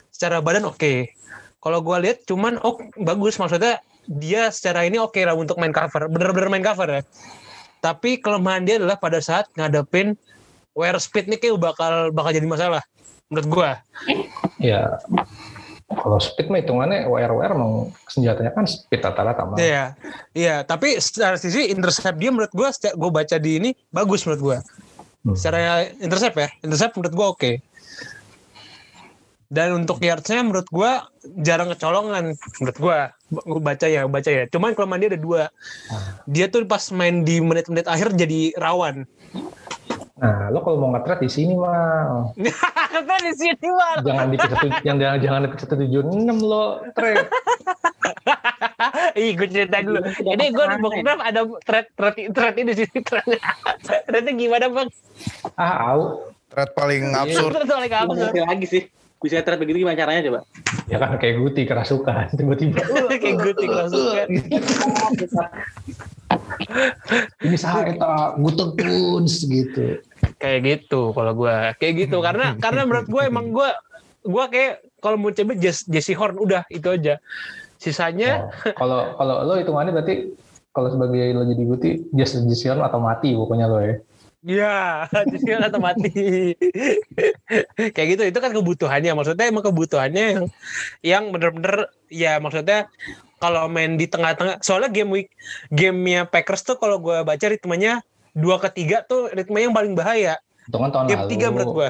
secara badan oke. Kalau gue lihat cuman oh bagus maksudnya dia secara ini oke lah untuk main cover, bener-bener main cover ya. Tapi kelemahan dia adalah pada saat ngadepin wear speed nih kayak bakal bakal jadi masalah menurut gue. Ya kalau speed mah hitungannya WR WR emang senjatanya kan speed rata-rata mah. Iya, iya. Tapi secara sisi intercept dia menurut gue, gue baca di ini bagus menurut gue. Hmm. Secara intercept ya, intercept menurut gue oke. Dan untuk yardsnya menurut gue jarang kecolongan menurut gue. Gue baca ya, baca ya. Cuman kelemahan dia ada dua. Dia tuh pas main di menit-menit akhir jadi rawan. Nah, lo kalau mau nge-trade di sini mah Kata di sini mal. jangan di satu yang jangan jangan di satu tujuh enam lo trade. Ih, gue cerita dulu. Ini gue di Bram ada thread thread thread ini di sini thread. Threadnya gimana bang? Ah, au. Thread paling Iya. absurd. Thread kamu. Ngerti lagi sih. Bisa thread begitu gimana caranya coba? Ya kan kayak Guti kerasukan tiba-tiba. Kayak gue tinggal suka. Ini saya eta guteng kuns gitu. Kayak gitu kalau gue. Kayak gitu karena karena menurut gue emang gue gue kayak kalau mau coba Jesse, Jesse Horn udah itu aja. Sisanya Oh, Kalau kalau lo hitungannya berarti kalau sebagai lo jadi Guti just Jision atau mati pokoknya lo ya. Ya, Jesse Horn atau mati. kayak gitu itu kan kebutuhannya. Maksudnya emang kebutuhannya yang yang bener-bener ya maksudnya kalau main di tengah-tengah soalnya game week gamenya Packers tuh kalau gue baca ritmenya dua ke tiga tuh ritmenya yang paling bahaya. Hitungan tahun Game lalu. tiga menurut gue.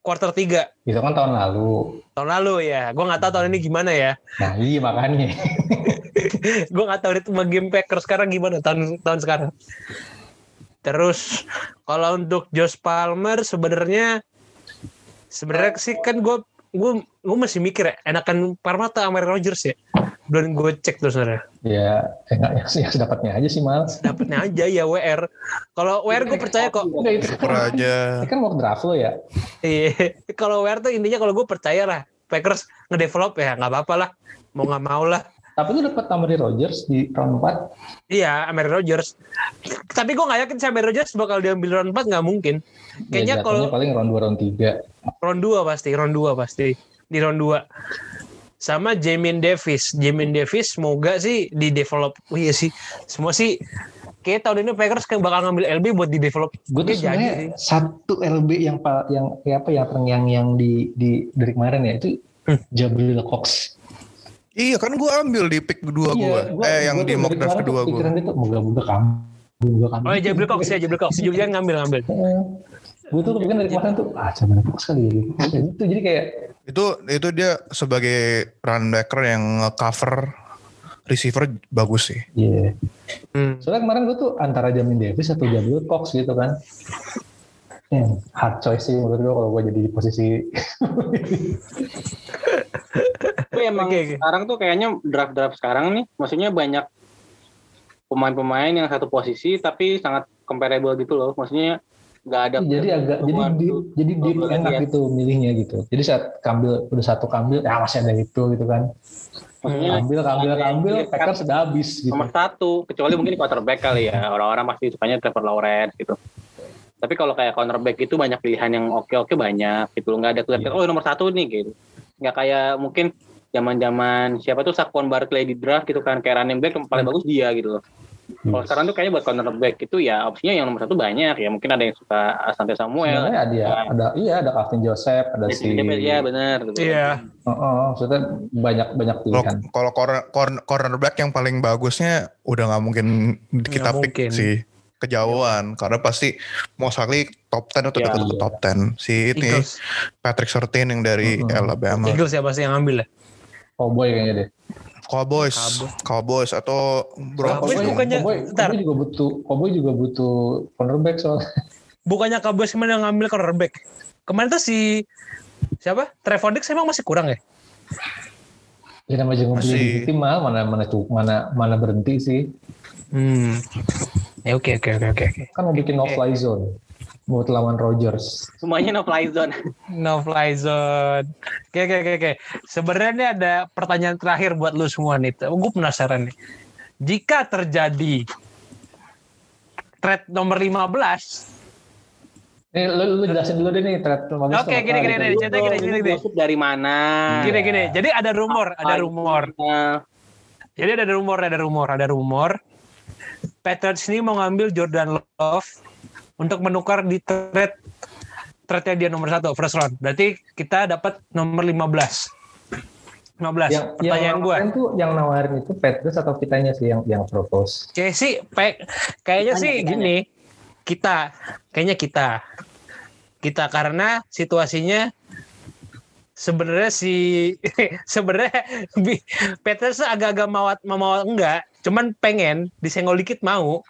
Quarter tiga Hitungan tahun lalu. tahun lalu ya. Gue nggak tahu tahun ini gimana ya. Nah, iya makanya. gue nggak tahu ritme game Packers sekarang gimana tahun tahun sekarang. Terus kalau untuk Josh Palmer sebenarnya sebenarnya sih kan gue gue gue masih mikir ya enakan Parmata sama Aaron Rodgers ya. Dan gue cek tuh sebenarnya. ya, enggak yang, yang sedapatnya aja sih mal. Dapatnya aja ya WR. Kalau WR gue percaya kok. Udah itu Super aja. Ini kan mau draft lo ya. Iya. Kalau WR tuh intinya kalau gue percaya lah Packers ngedevelop ya nggak apa-apa lah. Mau nggak mau lah. Tapi lu dapat Amari Rogers di round 4. Iya, Aaron Rodgers. Tapi gue nggak yakin si Aaron Rodgers bakal diambil round 4 nggak mungkin. Kayaknya ya, kalau paling round 2 round 3. round 2 pasti, round 2 pasti. Di round 2. Sama Jamin Davis. Jamin Davis semoga sih di develop. Oh iya sih. Semua sih kayak tahun ini Packers kayak bakal ngambil LB buat di develop. Gue tuh jadi sebenarnya sih. satu LB yang yang ya apa yang yang yang di di dari kemarin ya itu Hmm. Jabril Cox. Iya kan gue ambil di pick kedua gue. Iya, gua- Eh yang di mock draft kedua gue. Pikiran itu moga-moga kamu. Moga kamu. Oh ya Jabril Cox ya Jabril Cox. Julian ngambil ngambil. Gue tuh kepikiran dari kemarin tuh ah Jabril Cox kali ya gitu. Itu jadi kayak Itu itu dia sebagai runbacker yang cover receiver bagus sih. Iya. Hmm. Soalnya kemarin gue tuh antara Jamin Davis atau Jabril Cox gitu kan. Hmm, hard choice sih menurut gue kalau gue jadi di posisi Tapi emang Oke, oke. sekarang tuh kayaknya draft-draft sekarang nih, maksudnya banyak pemain-pemain yang satu posisi tapi sangat comparable gitu loh. Maksudnya nggak ada jadi agak jadi tuh. jadi Kalau enak lihat. gitu milihnya gitu. Jadi saat kambil udah satu kambil ya masih ada itu gitu kan. Maksudnya Kambil kambil kambil Packers sudah habis gitu. nomor satu, kecuali mungkin di quarterback kali ya. Orang-orang pasti sukanya Trevor Lawrence gitu. Tapi kalau kayak cornerback itu banyak pilihan yang oke-oke banyak gitu. Nggak ada kelihatan, oh nomor satu nih gitu. Nggak kayak mungkin zaman-zaman siapa tuh Saquon Barkley di draft gitu kan. Kayak running back yang paling bagus dia gitu loh. Kalau sekarang tuh kayaknya buat cornerback itu ya opsinya yang nomor satu banyak ya. Mungkin ada yang suka Asante Samuel. Sebenarnya ada ya, ada iya ada Calvin Joseph, ada si Ya benar. Gitu. Iya. Oh, oh, maksudnya banyak banyak Kalau pilihan. kalau corner, corner- cornerback yang paling bagusnya udah nggak mungkin kita Nggak pick mungkin. sih kejauhan karena pasti most likely top 10 atau Ya, dekat ke iya. top 10 si ini Eagles. Patrick Surtain yang dari Mhm. Alabama Eagles siapa sih yang ngambil ya? Cowboy kayaknya deh. Cowboys Cowboys. Cowboys atau Broncos Cowboys bukannya- Cowboy, juga butuh Cowboy juga butuh cornerback soalnya. Bukannya Cowboys kemarin yang ngambil cornerback? Kemarin tuh si siapa? Trevon Diggs emang masih kurang ya? Ya namanya juga Masih. di tim mah mana mana cu- mana mana berhenti sih. Hmm. Ya oke oke oke oke oke. Kan mau bikin no fly zone buat lawan Rogers. Semuanya no fly zone. No fly zone. Oke oke oke oke. Sebenarnya ini ada pertanyaan terakhir buat lu semua nih. Gue penasaran nih. Jika terjadi trade nomor 15 Nih lu, lu jelasin dulu deh nih thread bagus Oke, tuh gini, gini, gini. Cerita gini, gini, gini. Dari mana? Gini gini. Jadi ada rumor, ada rumor. Nah, Jadi ada rumor, ada rumor, ada rumor. Patriots ini mau ngambil Jordan Love untuk menukar di trade trade dia nomor satu first round. Berarti kita dapat nomor 15. 15. Yang, Pertanyaan yang gue. tuh yang nawarin itu Patriots atau kitanya sih yang yang propose. Kayak sih, pe- kayaknya Kitanya, sih kitanya. gini. Kita, kayaknya kita. Kita karena situasinya sebenarnya si sebenarnya Patriots agak-agak mawat mau enggak, cuman pengen disenggol dikit mau.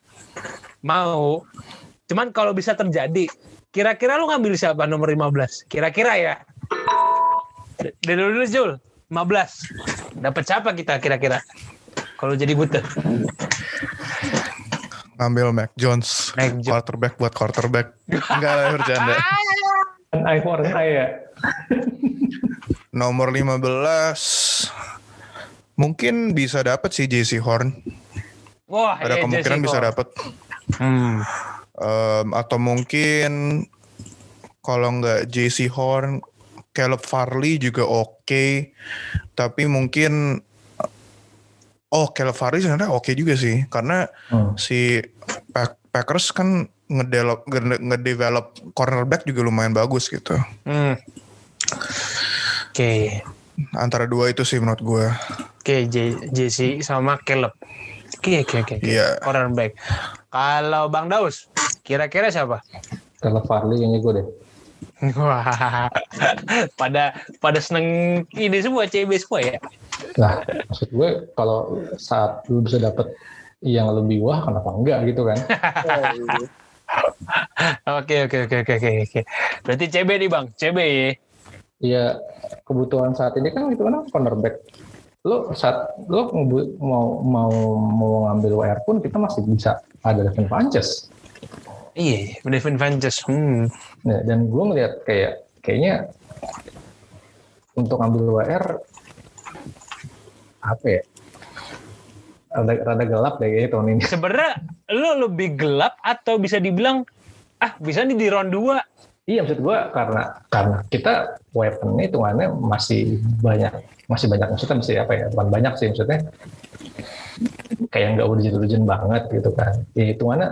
Mau. Cuman kalau bisa terjadi, kira-kira lu ngambil siapa nomor 15? Kira-kira ya. Dari dulu Jul, 15. Dapat siapa kita kira-kira? Kalau jadi butuh. Ngambil Mac Jones. Mac Jones. Quarterback buat quarterback. Enggak lah bercanda. Kan iPhone saya. Nomor 15 mungkin bisa dapat sih JC Horn. Wah, Ada iya, kemungkinan Jesse bisa dapat. Hmm. Em, atau mungkin kalau nggak JC Horn, Caleb Farley juga oke. Tapi mungkin oh Caleb Farley sebenarnya oke juga sih karena Hmm. si Pack- Packers kan ngedevelop ngede- ngedevelop cornerback juga lumayan bagus gitu. Hmm. Oke. Antara dua itu sih menurut gue. Oke, J- JC sama Caleb. Oke, oke, oke. oke. Iya. Cornerback. Kalau Bang Daus, kira-kira siapa? Kalau Farley kayaknya gue deh. Wah, pada pada seneng ini semua CB semua ya. Nah, maksud gue kalau saat lu bisa dapet yang lebih wah, kenapa enggak gitu kan? Oke oke oke oke oke oke. Berarti CB nih bang, CB ya. Iya, kebutuhan saat ini kan itu kan cornerback. Lo saat lo mau mau mau ngambil WR pun kita masih bisa ada Devin Funches. Iya, Devin Vances. Hmm. Nah, dan gue ngeliat kayak kayaknya untuk ngambil WR apa ya? Rada, rada gelap deh kayaknya tahun ini. Sebenarnya lo lebih gelap atau bisa dibilang ah bisa nih di round 2 Iya maksud gue karena karena kita weaponnya hitungannya masih banyak masih banyak maksudnya masih apa ya bukan banyak sih maksudnya kayak nggak urgent-urgent banget gitu kan. Ya hitungannya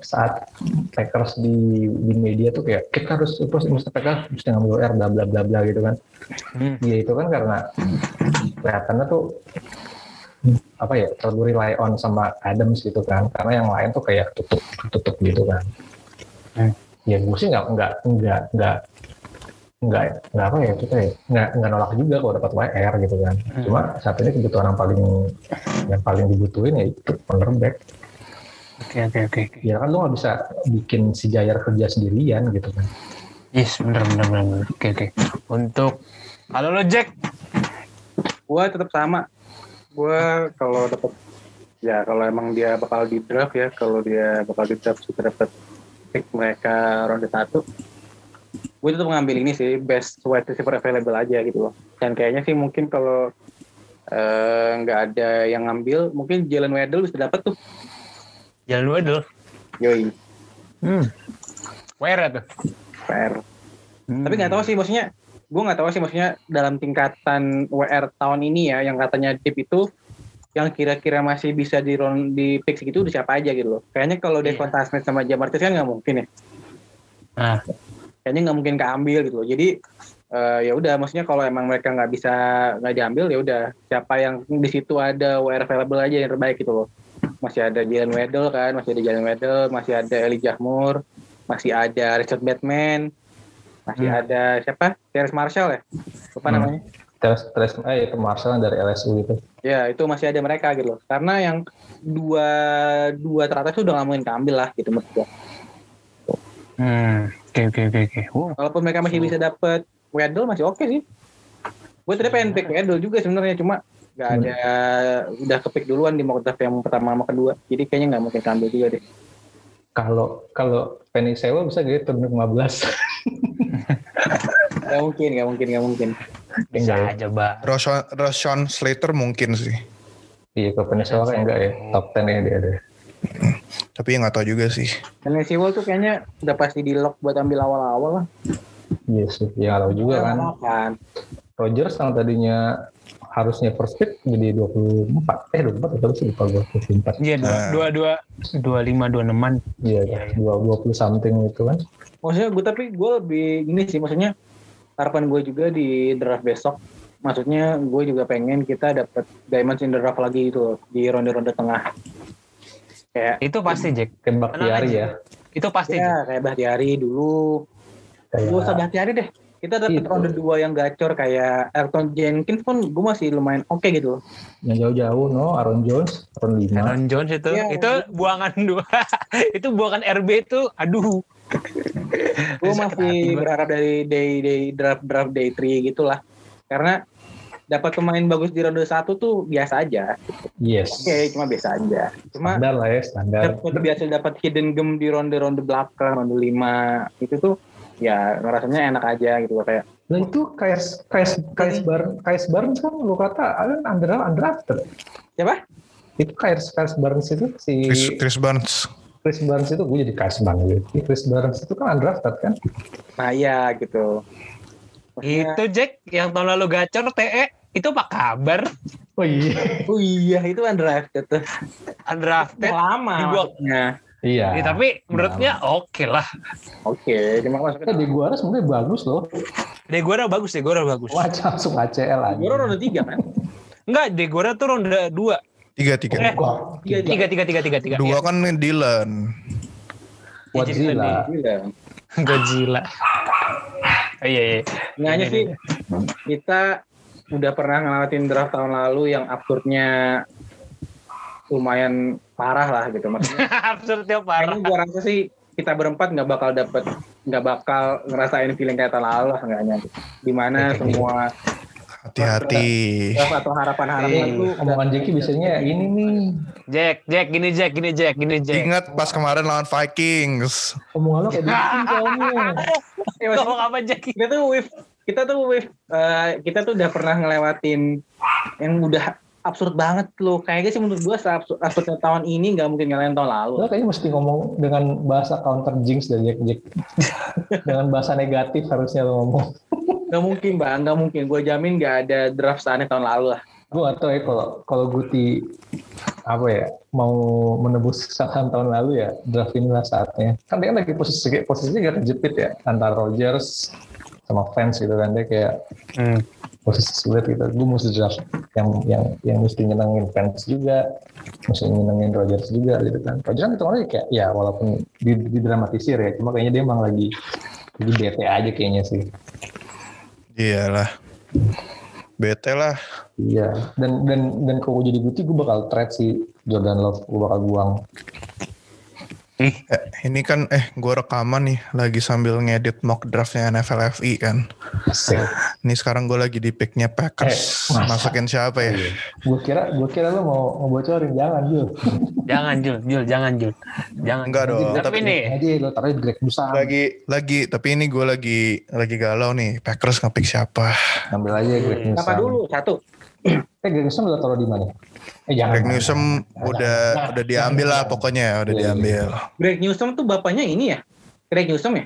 saat Packers di di media tuh kayak kita harus terus mesti Packers mesti ngambil R bla bla bla bla gitu kan. Hmm. Ya itu kan karena kelihatannya tuh apa ya terlalu rely on sama Adams gitu kan karena yang lain tuh kayak tutup tutup gitu kan Hmm. ya gue sih nggak nggak nggak nggak nggak nggak apa ya kita ya nggak nggak nolak juga kalau dapat WR gitu kan Hmm. cuma saat ini kebutuhan yang paling yang paling dibutuhin ya itu cornerback Oke oke oke. oke. ya kan lu nggak bisa bikin si Jair kerja sendirian gitu kan Yes, benar benar benar. Oke oke. Untuk kalau lo Jack, Gua tetap sama. Gua kalau dapat ya kalau emang dia bakal di draft ya, kalau dia bakal di draft sudah dapat pick mereka ronde satu, gue tetap ngambil ini sih best wide receiver available aja gitu loh. Dan kayaknya sih mungkin kalau eh, nggak ada yang ngambil, mungkin Jalen Waddle bisa dapat tuh. jalan Waddle. Yoi, Hmm. Where tuh? fair. Hmm. Tapi nggak tahu sih maksudnya, gue nggak tahu sih maksudnya dalam tingkatan WR tahun ini ya, yang katanya deep itu yang kira-kira masih bisa di round di pick segitu udah siapa aja gitu loh. Kayaknya kalau Iya. Devon Smith sama Jamartis kan nggak mungkin ya. Nah, Kayaknya nggak mungkin keambil gitu loh. Jadi eh, ya udah, maksudnya kalau emang mereka nggak bisa nggak diambil ya udah siapa yang di situ ada WR available aja yang terbaik gitu loh. Masih ada Jalen Waddle kan, masih ada Jalen Waddle, masih ada Elijah Moore, masih ada Richard Batman, masih Hmm. ada siapa? Terrence Marshall ya? Lupa Hmm. namanya. terus terus eh itu Marshall dari LSU gitu Ya itu masih ada mereka gitu loh. Karena yang dua dua teratas itu udah nggak mungkin keambil lah gitu menurut gua. hmm. Oke oke oke oke. Wow. Walaupun mereka masih bisa dapet Waddle masih oke sih. Gue tadi pengen pick Waddle juga sebenarnya cuma nggak ada udah kepick duluan di mock draft yang pertama sama kedua. Jadi kayaknya nggak mungkin keambil juga deh. kalau kalau Penny Sewa bisa gitu turun 15 Gak mungkin, gak mungkin, gak mungkin. Bisa Enggak aja, Bang. Rashawn, Rashawn Slater mungkin sih. iya kalau Penny Sewa kan enggak ya top 10 ya dia ada Tapi ya nggak tahu juga sih. Dan Wall tuh kayaknya udah pasti di lock buat ambil awal-awal lah. iya sih ya tahu juga kan kan. Rogers yang tadinya harusnya first pick jadi 24 eh 24 atau sih lupa gue 24 Iya, dua, Nah. dua, dua, dua lima, dua enaman. iya Iya, iya. dua 20 something itu kan Maksudnya gue tapi gue lebih gini sih, maksudnya harapan gue juga di draft besok. Maksudnya gue juga pengen kita dapat diamonds in the draft lagi gitu loh, di ronde-ronde tengah. Kayak Itu pasti, Jack. kayak Bakhtiari aja. ya Itu pasti, Jack. ya kayak Bahtiari dulu. Gue usah kayak Bahtiari deh. Kita dapat Itu. ronde dua yang gacor kayak Elton Jenkins pun gue masih lumayan oke gitu loh. Yang jauh-jauh no, Aaron Jones, Aaron 5. Aaron Jones itu, Iya. itu buangan dua, itu buangan RB itu, aduh. Gue masih berharap dari day day draft draft day 3 gitulah. Karena dapat pemain bagus di ronde satu tuh biasa aja. Yes. Oke, cuma biasa aja. Cuma Standar lah ya, standar. dapat biasa dapat hidden gem di ronde-ronde belakang, ronde 5 itu tuh ya rasanya enak aja gitu kayak Nah itu Kais Kais Kais Bar Kais Barnes kan lu kata kan under undrafted. siapa? Itu Kais Kais Barnes itu si Chris, Chris Barnes. Chris Barnes itu gue jadi Kais Barnes. gitu. Chris Barnes itu kan undrafted kan? Nah iya gitu. Maksudnya- Itu Jack yang tahun lalu gacor TE itu apa kabar? Oh iya. Oh iya itu undrafted tuh. Undrafted. Lama Di gua-. Iya. Ya, tapi menurutnya oke lah. Oke, cuma Eh, maksudnya di gua sebenarnya bagus loh. Degora bagus, Degora bagus. Wah, langsung ACL aja. gue ronde 3 kan? Enggak, Degora tuh ronde dua. Tiga, tiga. Eh, Tiga, Tiga, tiga, tiga, tiga, tiga. Dua kan Dylan. Iya, jadi Godzilla. Godzilla. Oh, iya, iya. Nggak hanya sih kita udah pernah ngelewatin draft tahun lalu yang absurdnya lumayan parah lah gitu maksudnya. Absurd ya parah. Kayaknya gua rasa sih kita berempat nggak bakal dapet nggak bakal ngerasain feeling kayak tahun lalu lah enggaknya. Di mana semua Hati-hati. atau harapan-harapan itu Omongan Jeki biasanya ini nih. Jack, Jack, gini Jack, gini Jack, gini Jack. Ingat pas kemarin lawan Vikings. Omongan lo kayak gitu Ngomong apa Jack? tuh with kita tuh eh, kita tuh udah pernah ngelewatin yang udah absurd banget loh kayaknya sih menurut gua absurd, absurdnya tahun ini nggak mungkin ngalahin tahun lalu Lo kayaknya mesti ngomong dengan bahasa counter jinx dari Jack Jack. dengan bahasa negatif harusnya lo ngomong. nggak mungkin bang nggak mungkin gua jamin nggak ada draft seaneh tahun lalu lah Gue gak tau ya kalau kalau Guti apa ya mau menebus kesalahan tahun lalu ya draft inilah saatnya. Kan dia kan lagi posisi posisinya gak kejepit ya antara Rogers sama fans gitu kan dia kayak Hmm. posisi sulit gitu. Gue mesti draft yang yang yang mesti nyenengin fans juga, mesti nyenengin Rogers juga gitu kan. Rogers kan hitungannya kayak ya walaupun di- didramatisir ya, cuma kayaknya dia emang lagi lagi bete aja kayaknya sih. Iyalah. Bete lah. Iya. Dan dan dan kalau gue jadi Guti gue bakal trade si Jordan Love, gue bakal buang. Eh, ini kan eh gue rekaman nih lagi sambil ngedit mock draftnya NFL FI kan. Asik. Ini sekarang gue lagi di picknya Packers. Eh? Masukin siapa ya? Gue kira gue kira lo mau ngebocorin jangan Jul. Jangan Jul, Jul, jangan Jul. Jangan. Enggak dong. Tapi Tapi nih, Aja lo taruh di Greg Busan. lagi lagi tapi ini gue lagi lagi galau nih. Packers ngepick siapa? Ambil aja Greg Newsom. apa dulu satu Eh Greg Newsom lo taruh di mana? Eh jangan. Greg Newsom udah Nah, udah diambil lah jangan. pokoknya udah Iya, iya. diambil. Greg Newsom tuh bapaknya ini ya Greg Newsom ya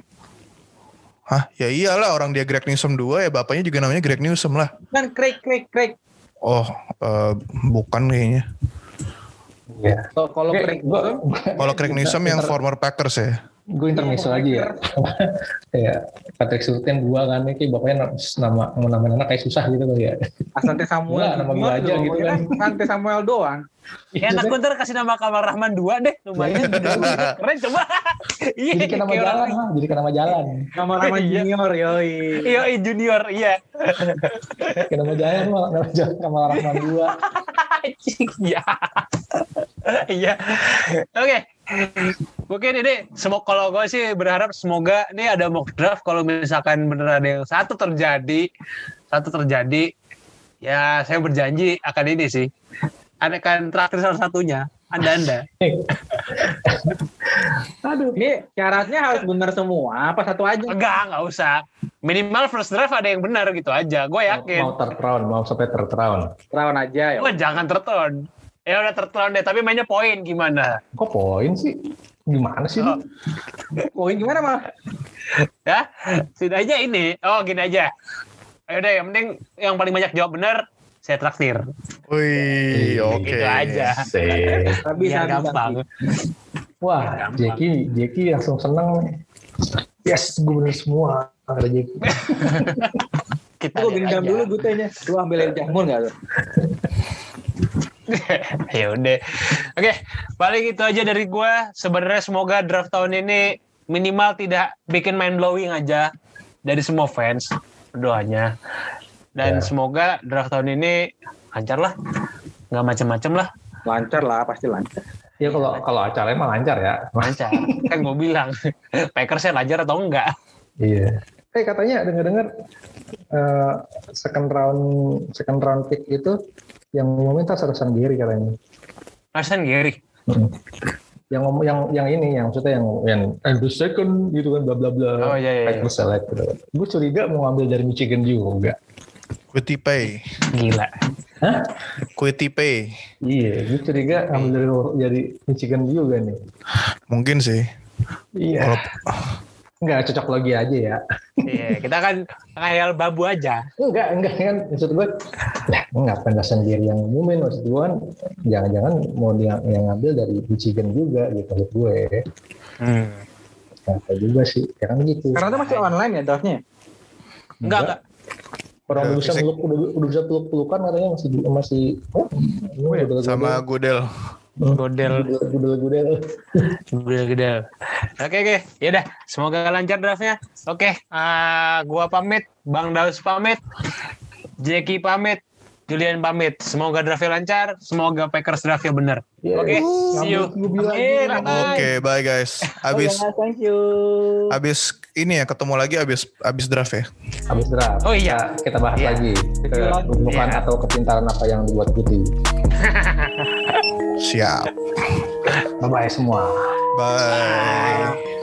Hah? Ya iyalah orang dia Greg Newsom 2 ya bapaknya juga namanya Greg Newsom lah. kan Craig Craig Craig Oh, eh, bukan kayaknya. Iya. kalau kalau Craig Newsom Kalau Greg Newsom yang former Packers ya. Gue intermezzo aja ya. Kayak Patrick Surtain gua kan kayak bapaknya nama namain anak kayak susah gitu kali ya. Asante Samuel Enggak, nama gua Junior aja gitu Ya kan. Asante Samuel doang enak gue ntar kasih nama Kamal Rahman 2 deh. Lumayan. Keren coba. Iya, Jadi nama jalan lah, jadi nama jalan. nama nama Iya. junior yoi Iya, iya, junior, iya. Nama jalan mah nama jalan Kamal Rahman 2. Iya. Iya. Oke. Mungkin ini semoga kalau gue sih berharap semoga ini ada mock draft kalau misalkan bener ada yang satu terjadi, satu terjadi, ya saya berjanji akan ini sih. Ada kan traktir salah satunya, anda-anda. Aduh. ini syaratnya harus benar semua apa satu aja Enggak, enggak usah. Minimal first draft ada yang benar gitu aja. Gue yakin. Mau third round, mau sampai third round. Aja ya Gue jangan terton. Ya udah terton deh, tapi mainnya poin gimana? Kok poin sih? Gimana sih? Oh. poin gimana mah Ya, sudah aja ini. Oh, gini aja. Ayo deh, yang penting yang paling banyak jawab benar, saya traktir. Wih, Iya, oke. Gitu aja. Tapi bisa gampang. Wah, Gampang. Jeki, Jeki langsung seneng. Yes, gue bener semua. Ada Jeki. Kita gue aja. dulu gutenya lu ambil yang jamur nggak lu ya udah. Oke, paling itu aja dari gua. Sebenarnya semoga draft tahun ini minimal tidak bikin mind blowing aja. dari semua fans doanya. Dan Ya. semoga draft tahun ini lancar lah. Nggak macem-macem lah. Lancar lah, pasti lancar. Ya kalau kalau acaranya mah lancar ya. Lancar. kan gue bilang. Pakersnya lancar atau enggak. Iya. Eh katanya dengar-dengar eh, second round second round pick itu yang ngomongin tas Rasan Giri katanya. Rasanya Gary. Mm. Yang ngomong yang yang ini yang maksudnya yang yang and the second gitu kan bla bla bla. Oh, iya, iya, Right iya. select gitu. Gue curiga mau ngambil dari Michigan juga. Quitipay. Gila. Quitipay. Iya, gue curiga ngambil dari dari Michigan juga nih. Mungkin sih. Iya. Enggak cocok lagi aja ya. Iya, kita kan ngayal babu aja. Enggak, enggak kan maksud gue ya enggak penjelasan diri yang umumin maksud gue kan jangan-jangan mau dia yang ngambil dari Michigan juga gitu maksud gue. Hmm. Nah, juga sih, ya kan gitu. Karena itu masih online ya draftnya. Enggak, enggak. Orang udah bisa peluk, udah, udah bisa peluk pelukan katanya masih masih oh, Sama Gudel. Godel, gudel gudel. godel, godel. Oke, oke. Ya udah, semoga lancar draftnya. Oke, ah, gua pamit, Bang Daus pamit, Jackie pamit, Julian pamit. Semoga draftnya lancar, semoga Packers draftnya bener. Iya. Oke, see you. Amin, gitu. bye. Oke, bye guys. Abis Oh, ya, thank you. abis ini ya ketemu lagi abis abis draft ya. Habis draft. Oh iya. Kita, kita bahas Iya. lagi. Kebutuhan Iya. atau kepintaran apa yang dibuat putih. Siap. Bye bye semua. Bye.